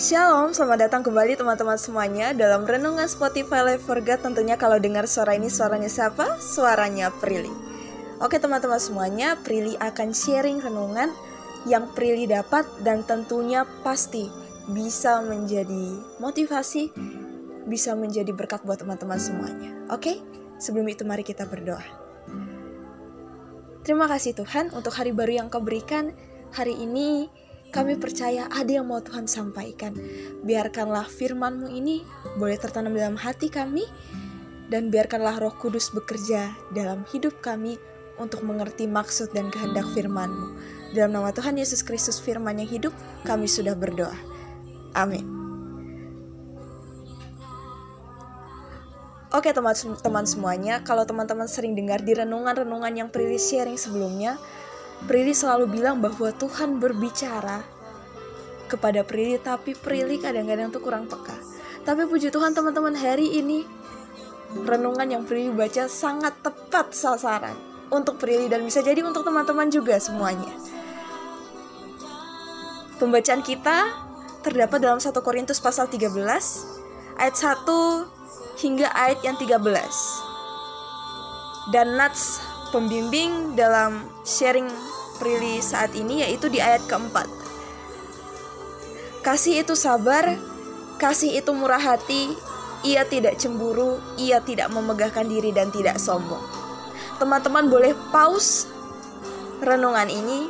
Shalom, selamat datang kembali teman-teman semuanya dalam Renungan Spotify Live for God Tentunya kalau dengar suara ini suaranya siapa? Suaranya Prilly. Oke teman-teman semuanya, Prilly akan sharing renungan yang Prilly dapat dan tentunya pasti bisa menjadi motivasi, bisa menjadi berkat buat teman-teman semuanya. Oke, sebelum itu mari kita berdoa. Terima kasih Tuhan untuk hari baru yang kau berikan. Hari ini kami percaya ada yang mau Tuhan sampaikan. Biarkanlah firman-Mu ini boleh tertanam dalam hati kami dan biarkanlah Roh Kudus bekerja dalam hidup kami untuk mengerti maksud dan kehendak firman-Mu. Dalam nama Tuhan Yesus Kristus firman yang hidup, kami sudah berdoa. Amin. Oke teman-teman semuanya, kalau teman-teman sering dengar di renungan-renungan yang Prilly sharing sebelumnya, Prilly selalu bilang bahwa Tuhan berbicara kepada Prilly, tapi Prilly kadang-kadang tuh kurang peka. Tapi puji Tuhan teman-teman hari ini renungan yang Prilly baca sangat tepat sasaran untuk Prilly dan bisa jadi untuk teman-teman juga semuanya. Pembacaan kita terdapat dalam 1 Korintus pasal 13 ayat 1 hingga ayat yang 13. Dan Nats pembimbing dalam sharing Prilly saat ini yaitu di ayat keempat. Kasih itu sabar, kasih itu murah hati, ia tidak cemburu, ia tidak memegahkan diri dan tidak sombong. Teman-teman boleh pause renungan ini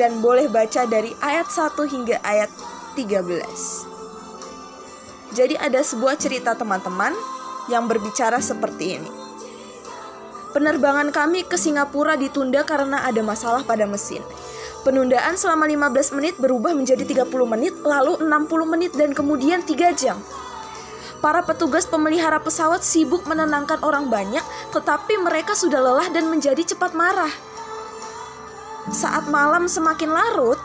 dan boleh baca dari ayat 1 hingga ayat 13. Jadi ada sebuah cerita teman-teman yang berbicara seperti ini. Penerbangan kami ke Singapura ditunda karena ada masalah pada mesin. Penundaan selama 15 menit berubah menjadi 30 menit, lalu 60 menit dan kemudian 3 jam. Para petugas pemelihara pesawat sibuk menenangkan orang banyak, tetapi mereka sudah lelah dan menjadi cepat marah. Saat malam semakin larut,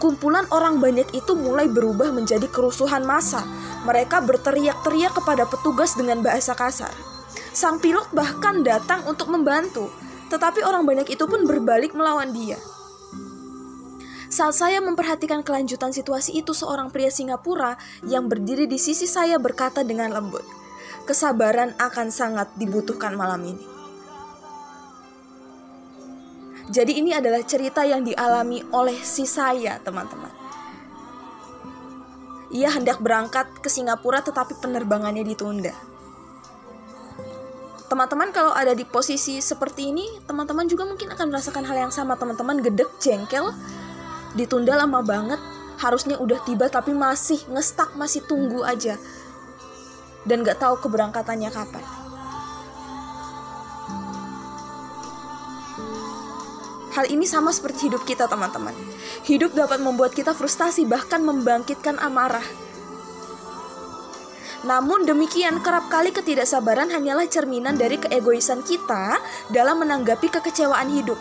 kumpulan orang banyak itu mulai berubah menjadi kerusuhan massa. Mereka berteriak-teriak kepada petugas dengan bahasa kasar. Sang pilot bahkan datang untuk membantu, tetapi orang banyak itu pun berbalik melawan dia. Saat saya memperhatikan kelanjutan situasi itu, seorang pria Singapura yang berdiri di sisi saya berkata dengan lembut, "Kesabaran akan sangat dibutuhkan malam ini." Jadi ini adalah cerita yang dialami oleh si saya, teman-teman. Ia hendak berangkat ke Singapura tetapi penerbangannya ditunda teman-teman kalau ada di posisi seperti ini, teman-teman juga mungkin akan merasakan hal yang sama. Teman-teman gedek, jengkel, ditunda lama banget, harusnya udah tiba tapi masih ngestak, masih tunggu aja. Dan gak tahu keberangkatannya kapan. Hal ini sama seperti hidup kita, teman-teman. Hidup dapat membuat kita frustasi, bahkan membangkitkan amarah. Namun demikian, kerap kali ketidaksabaran hanyalah cerminan dari keegoisan kita dalam menanggapi kekecewaan hidup.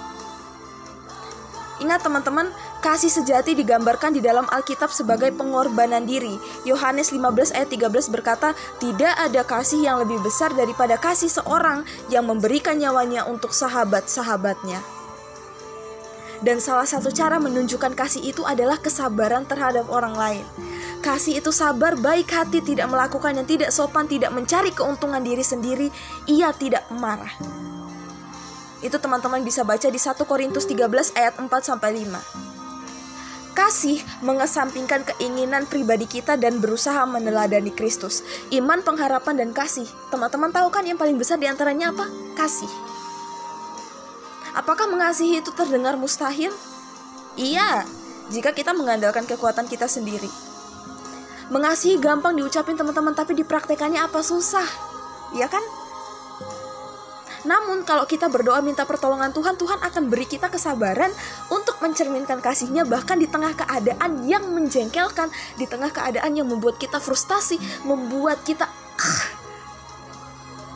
Ingat teman-teman, kasih sejati digambarkan di dalam Alkitab sebagai pengorbanan diri. Yohanes 15 ayat 13 berkata, "Tidak ada kasih yang lebih besar daripada kasih seorang yang memberikan nyawanya untuk sahabat-sahabatnya." Dan salah satu cara menunjukkan kasih itu adalah kesabaran terhadap orang lain. Kasih itu sabar, baik hati, tidak melakukan yang tidak sopan, tidak mencari keuntungan diri sendiri, ia tidak marah. Itu teman-teman bisa baca di 1 Korintus 13 ayat 4 sampai 5. Kasih mengesampingkan keinginan pribadi kita dan berusaha meneladani Kristus. Iman, pengharapan, dan kasih. Teman-teman tahu kan yang paling besar di antaranya apa? Kasih. Apakah mengasihi itu terdengar mustahil? Iya, jika kita mengandalkan kekuatan kita sendiri. Mengasihi gampang diucapin teman-teman tapi dipraktekannya apa susah. Ya kan? Namun kalau kita berdoa minta pertolongan Tuhan, Tuhan akan beri kita kesabaran untuk mencerminkan kasihnya bahkan di tengah keadaan yang menjengkelkan, di tengah keadaan yang membuat kita frustasi, membuat kita.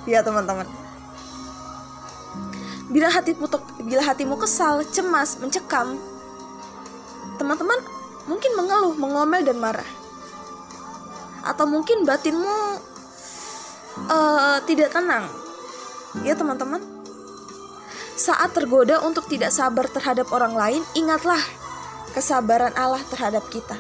Ya teman-teman. Bila hatimu bila hatimu kesal, cemas, mencekam, teman-teman mungkin mengeluh, mengomel dan marah. Atau mungkin batinmu uh, tidak tenang. Ya teman-teman. Saat tergoda untuk tidak sabar terhadap orang lain ingatlah kesabaran Allah terhadap kita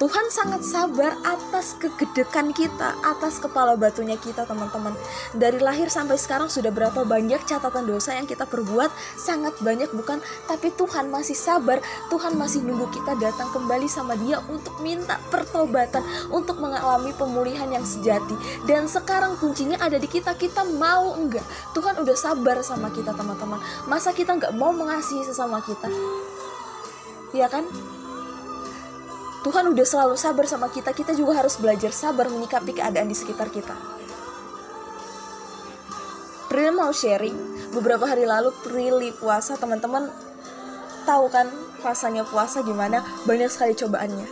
Tuhan sangat sabar atas kegedekan kita, atas kepala batunya kita, teman-teman. Dari lahir sampai sekarang sudah berapa banyak catatan dosa yang kita perbuat? Sangat banyak, bukan? Tapi Tuhan masih sabar, Tuhan masih nunggu kita datang kembali sama Dia untuk minta pertobatan, untuk mengalami pemulihan yang sejati. Dan sekarang kuncinya ada di kita, kita mau enggak? Tuhan udah sabar sama kita, teman-teman. Masa kita nggak mau mengasihi sesama kita? Ya kan? Tuhan udah selalu sabar sama kita, kita juga harus belajar sabar menyikapi keadaan di sekitar kita. Prilly mau sharing, beberapa hari lalu Prilly puasa, teman-teman tahu kan rasanya puasa gimana, banyak sekali cobaannya.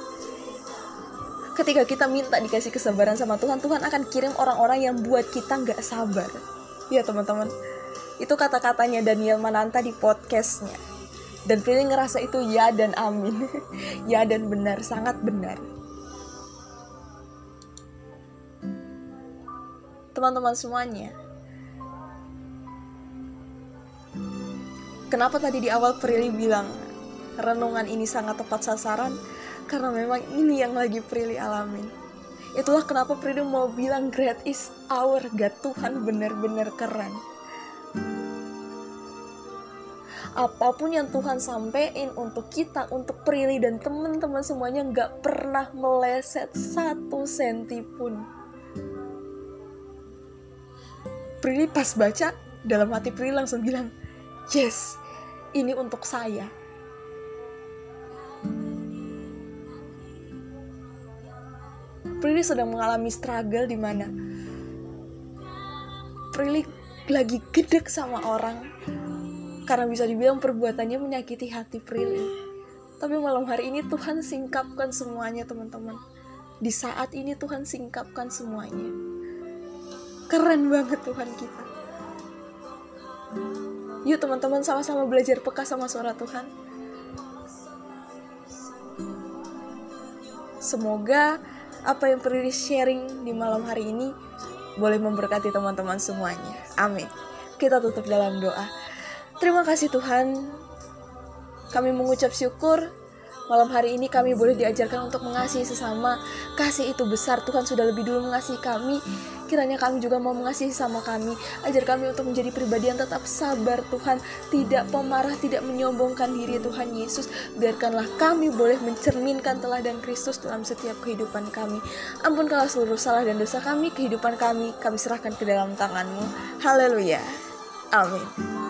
Ketika kita minta dikasih kesabaran sama Tuhan, Tuhan akan kirim orang-orang yang buat kita nggak sabar. Ya teman-teman, itu kata-katanya Daniel Mananta di podcastnya dan Prilly ngerasa itu ya dan amin. Ya dan benar sangat benar. Teman-teman semuanya kenapa tadi di awal Prilly bilang renungan ini sangat tepat sasaran? Karena memang ini yang lagi Prilly alamin itulah kenapa Prilly mau bilang great is our God Tuhan benar-benar keren apa pun yang Tuhan sampaikan untuk kita, untuk Prilly dan teman-teman semuanya nggak pernah meleset satu senti pun. Prilly pas baca, dalam hati Prilly langsung bilang, yes, ini untuk saya. Prilly sedang mengalami struggle di mana Prilly lagi gedek sama orang karena bisa dibilang perbuatannya menyakiti hati Prilly. Tapi malam hari ini Tuhan singkapkan semuanya teman-teman. Di saat ini Tuhan singkapkan semuanya. Keren banget Tuhan kita. Yuk teman-teman sama-sama belajar peka sama suara Tuhan. Semoga apa yang Prilly sharing di malam hari ini boleh memberkati teman-teman semuanya. Amin. Kita tutup dalam doa. Terima kasih Tuhan. Kami mengucap syukur malam hari ini kami boleh diajarkan untuk mengasihi sesama. Kasih itu besar, Tuhan sudah lebih dulu mengasihi kami. Kiranya kami juga mau mengasihi sama kami. Ajar kami untuk menjadi pribadi yang tetap sabar Tuhan. Tidak pemarah, tidak menyombongkan diri Tuhan Yesus. Biarkanlah kami boleh mencerminkan teladan Kristus dalam setiap kehidupan kami. Ampunkanlah seluruh salah dan dosa kami, kehidupan kami, kami serahkan ke dalam tanganmu. Haleluya. Amin.